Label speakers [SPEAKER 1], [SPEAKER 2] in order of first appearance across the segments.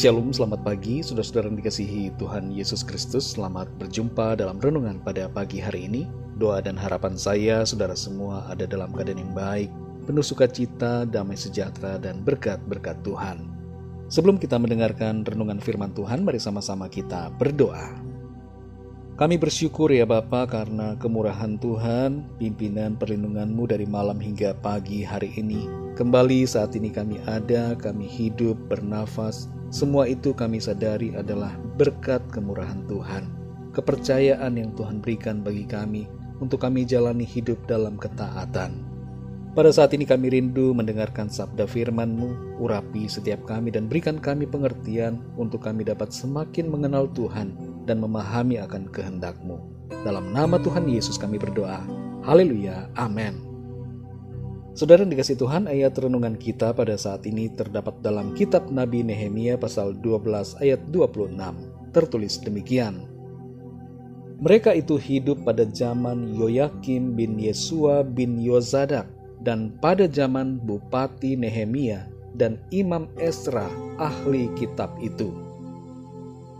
[SPEAKER 1] Shalom, selamat pagi, saudara-saudara yang dikasihi Tuhan Yesus Kristus. Selamat berjumpa dalam renungan pada pagi hari ini. Doa dan harapan saya, saudara semua ada dalam keadaan yang baik, penuh sukacita, damai sejahtera, dan berkat-berkat Tuhan. Sebelum kita mendengarkan renungan firman Tuhan, mari sama-sama kita berdoa. Kami bersyukur ya Bapa karena kemurahan Tuhan, pimpinan perlindunganmu dari malam hingga pagi hari ini. Kembali saat ini kami ada, kami hidup, bernafas, semua itu kami sadari adalah berkat kemurahan Tuhan, kepercayaan yang Tuhan berikan bagi kami untuk kami jalani hidup dalam ketaatan. Pada saat ini kami rindu mendengarkan sabda firman-Mu, urapi setiap kami dan berikan kami pengertian untuk kami dapat semakin mengenal Tuhan dan memahami akan kehendak-Mu. Dalam nama Tuhan Yesus kami berdoa. Haleluya. Amin. Saudara yang dikasih Tuhan, ayat renungan kita pada saat ini terdapat dalam kitab Nabi Nehemia pasal 12 ayat 26. Tertulis demikian. Mereka itu hidup pada zaman Yoyakim bin Yesua bin Yozadak dan pada zaman Bupati Nehemia dan Imam Esra ahli kitab itu.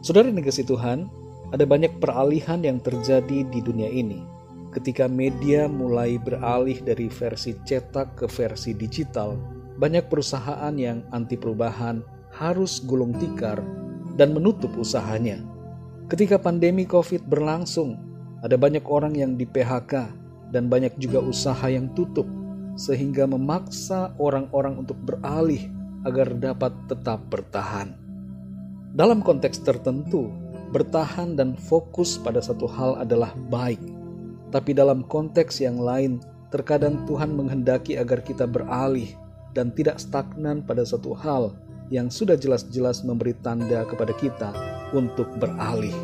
[SPEAKER 1] Saudara yang dikasih Tuhan, ada banyak peralihan yang terjadi di dunia ini ketika media mulai beralih dari versi cetak ke versi digital, banyak perusahaan yang anti perubahan harus gulung tikar dan menutup usahanya. Ketika pandemi COVID berlangsung, ada banyak orang yang di PHK dan banyak juga usaha yang tutup, sehingga memaksa orang-orang untuk beralih agar dapat tetap bertahan. Dalam konteks tertentu, bertahan dan fokus pada satu hal adalah baik tapi dalam konteks yang lain, terkadang Tuhan menghendaki agar kita beralih dan tidak stagnan pada satu hal yang sudah jelas-jelas memberi tanda kepada kita untuk beralih.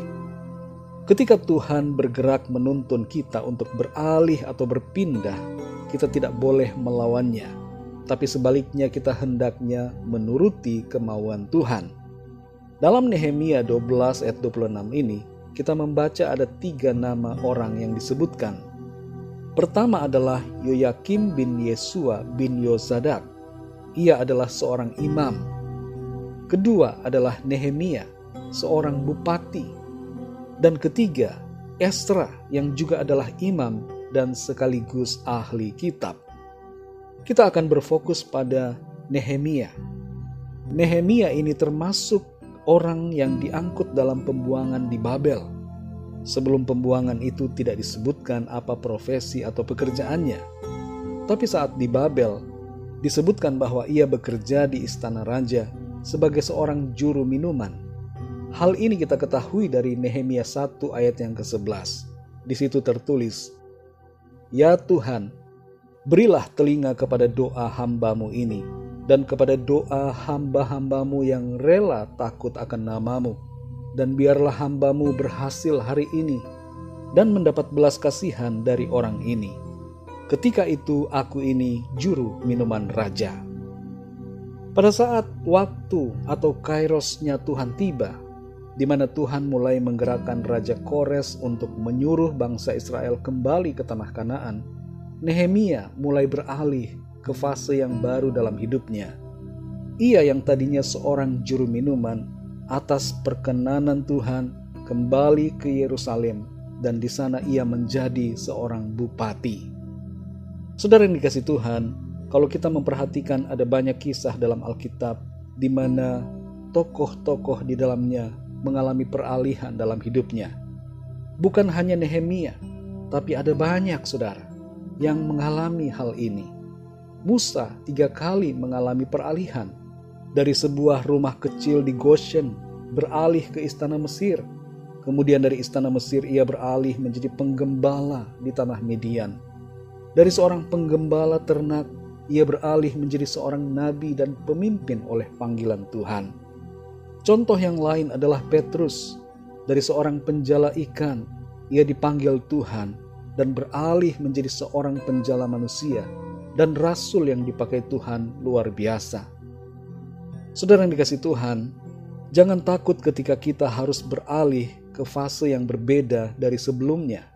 [SPEAKER 1] Ketika Tuhan bergerak menuntun kita untuk beralih atau berpindah, kita tidak boleh melawannya, tapi sebaliknya kita hendaknya menuruti kemauan Tuhan. Dalam Nehemia 12 ayat 26 ini, kita membaca ada tiga nama orang yang disebutkan. Pertama adalah Yoyakim bin Yesua bin Yozadak. Ia adalah seorang imam. Kedua adalah Nehemia, seorang bupati. Dan ketiga, Esra yang juga adalah imam dan sekaligus ahli kitab. Kita akan berfokus pada Nehemia. Nehemia ini termasuk orang yang diangkut dalam pembuangan di Babel. Sebelum pembuangan itu tidak disebutkan apa profesi atau pekerjaannya. Tapi saat di Babel, disebutkan bahwa ia bekerja di istana raja sebagai seorang juru minuman. Hal ini kita ketahui dari Nehemia 1 ayat yang ke-11. Di situ tertulis, Ya Tuhan, berilah telinga kepada doa hambamu ini dan kepada doa hamba-hambamu yang rela takut akan namamu. Dan biarlah hambamu berhasil hari ini dan mendapat belas kasihan dari orang ini. Ketika itu aku ini juru minuman raja. Pada saat waktu atau kairosnya Tuhan tiba, di mana Tuhan mulai menggerakkan Raja Kores untuk menyuruh bangsa Israel kembali ke tanah Kanaan, Nehemia mulai beralih ke fase yang baru dalam hidupnya. Ia yang tadinya seorang juru minuman, atas perkenanan Tuhan kembali ke Yerusalem dan di sana ia menjadi seorang bupati. Saudara yang dikasih Tuhan, kalau kita memperhatikan ada banyak kisah dalam Alkitab di mana tokoh-tokoh di dalamnya mengalami peralihan dalam hidupnya. Bukan hanya Nehemia, tapi ada banyak saudara yang mengalami hal ini. Musa tiga kali mengalami peralihan dari sebuah rumah kecil di Goshen beralih ke istana Mesir. Kemudian dari istana Mesir ia beralih menjadi penggembala di tanah Median. Dari seorang penggembala ternak ia beralih menjadi seorang nabi dan pemimpin oleh panggilan Tuhan. Contoh yang lain adalah Petrus. Dari seorang penjala ikan, ia dipanggil Tuhan dan beralih menjadi seorang penjala manusia dan rasul yang dipakai Tuhan luar biasa. Saudara yang dikasih Tuhan, jangan takut ketika kita harus beralih ke fase yang berbeda dari sebelumnya.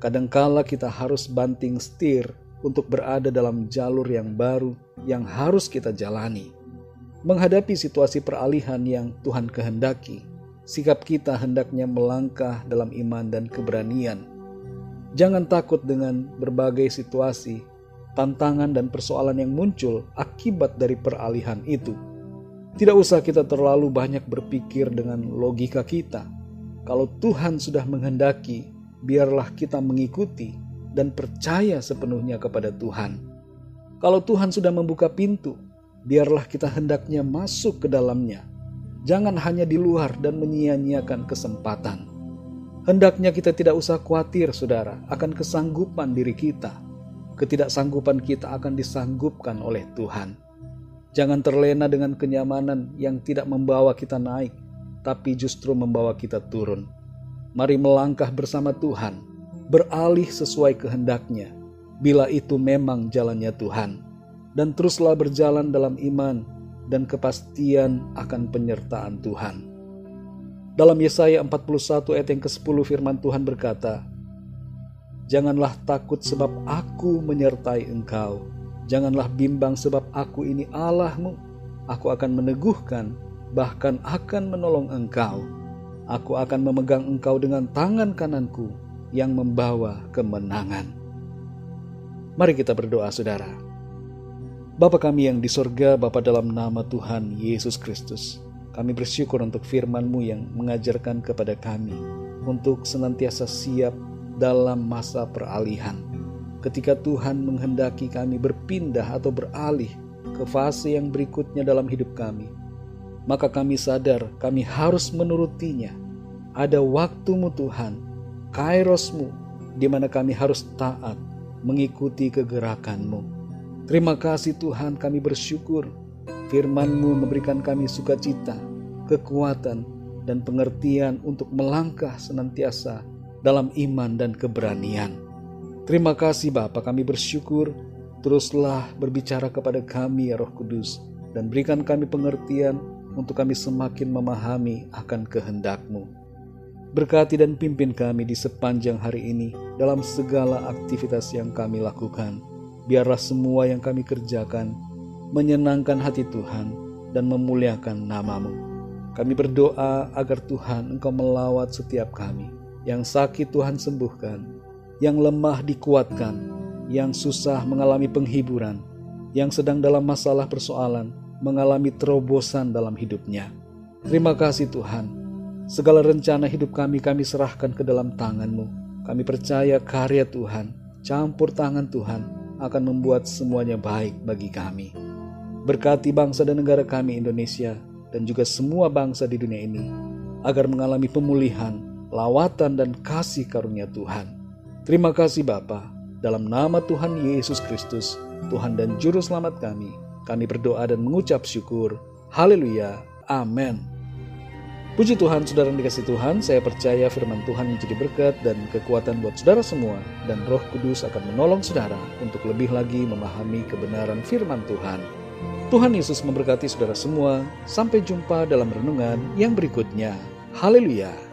[SPEAKER 1] Kadangkala kita harus banting setir untuk berada dalam jalur yang baru yang harus kita jalani. menghadapi situasi peralihan yang Tuhan kehendaki, sikap kita hendaknya melangkah dalam iman dan keberanian. Jangan takut dengan berbagai situasi, tantangan, dan persoalan yang muncul akibat dari peralihan itu. Tidak usah kita terlalu banyak berpikir dengan logika kita. Kalau Tuhan sudah menghendaki, biarlah kita mengikuti dan percaya sepenuhnya kepada Tuhan. Kalau Tuhan sudah membuka pintu, biarlah kita hendaknya masuk ke dalamnya. Jangan hanya di luar dan menyia-nyiakan kesempatan. Hendaknya kita tidak usah khawatir, saudara, akan kesanggupan diri kita. Ketidaksanggupan kita akan disanggupkan oleh Tuhan. Jangan terlena dengan kenyamanan yang tidak membawa kita naik, tapi justru membawa kita turun. Mari melangkah bersama Tuhan, beralih sesuai kehendaknya, bila itu memang jalannya Tuhan dan teruslah berjalan dalam iman dan kepastian akan penyertaan Tuhan. Dalam Yesaya 41 ayat yang ke-10 firman Tuhan berkata, Janganlah takut sebab aku menyertai engkau. Janganlah bimbang sebab aku ini Allahmu. Aku akan meneguhkan, bahkan akan menolong engkau. Aku akan memegang engkau dengan tangan kananku yang membawa kemenangan. Mari kita berdoa saudara. Bapa kami yang di sorga, Bapa dalam nama Tuhan Yesus Kristus, kami bersyukur untuk firman-Mu yang mengajarkan kepada kami untuk senantiasa siap dalam masa peralihan. Ketika Tuhan menghendaki kami berpindah atau beralih ke fase yang berikutnya dalam hidup kami, maka kami sadar kami harus menurutinya. Ada waktumu Tuhan, kairosmu, di mana kami harus taat mengikuti kegerakanmu. Terima kasih Tuhan kami bersyukur firman-Mu memberikan kami sukacita, kekuatan, dan pengertian untuk melangkah senantiasa dalam iman dan keberanian. Terima kasih Bapa kami bersyukur teruslah berbicara kepada kami ya Roh Kudus dan berikan kami pengertian untuk kami semakin memahami akan kehendak-Mu. Berkati dan pimpin kami di sepanjang hari ini dalam segala aktivitas yang kami lakukan biarlah semua yang kami kerjakan menyenangkan hati Tuhan dan memuliakan namamu. Kami berdoa agar Tuhan Engkau melawat setiap kami. Yang sakit Tuhan sembuhkan, yang lemah dikuatkan, yang susah mengalami penghiburan, yang sedang dalam masalah persoalan mengalami terobosan dalam hidupnya. Terima kasih Tuhan. Segala rencana hidup kami kami serahkan ke dalam tangan-Mu. Kami percaya karya Tuhan, campur tangan Tuhan akan membuat semuanya baik bagi kami. Berkati bangsa dan negara kami Indonesia dan juga semua bangsa di dunia ini agar mengalami pemulihan, lawatan dan kasih karunia Tuhan. Terima kasih Bapa, dalam nama Tuhan Yesus Kristus, Tuhan dan Juru Selamat kami, kami berdoa dan mengucap syukur. Haleluya. Amin. Puji Tuhan, saudara yang dikasih Tuhan, saya percaya firman Tuhan menjadi berkat dan kekuatan buat saudara semua, dan roh kudus akan menolong saudara untuk lebih lagi memahami kebenaran firman Tuhan. Tuhan Yesus memberkati saudara semua, sampai jumpa dalam renungan yang berikutnya. Haleluya!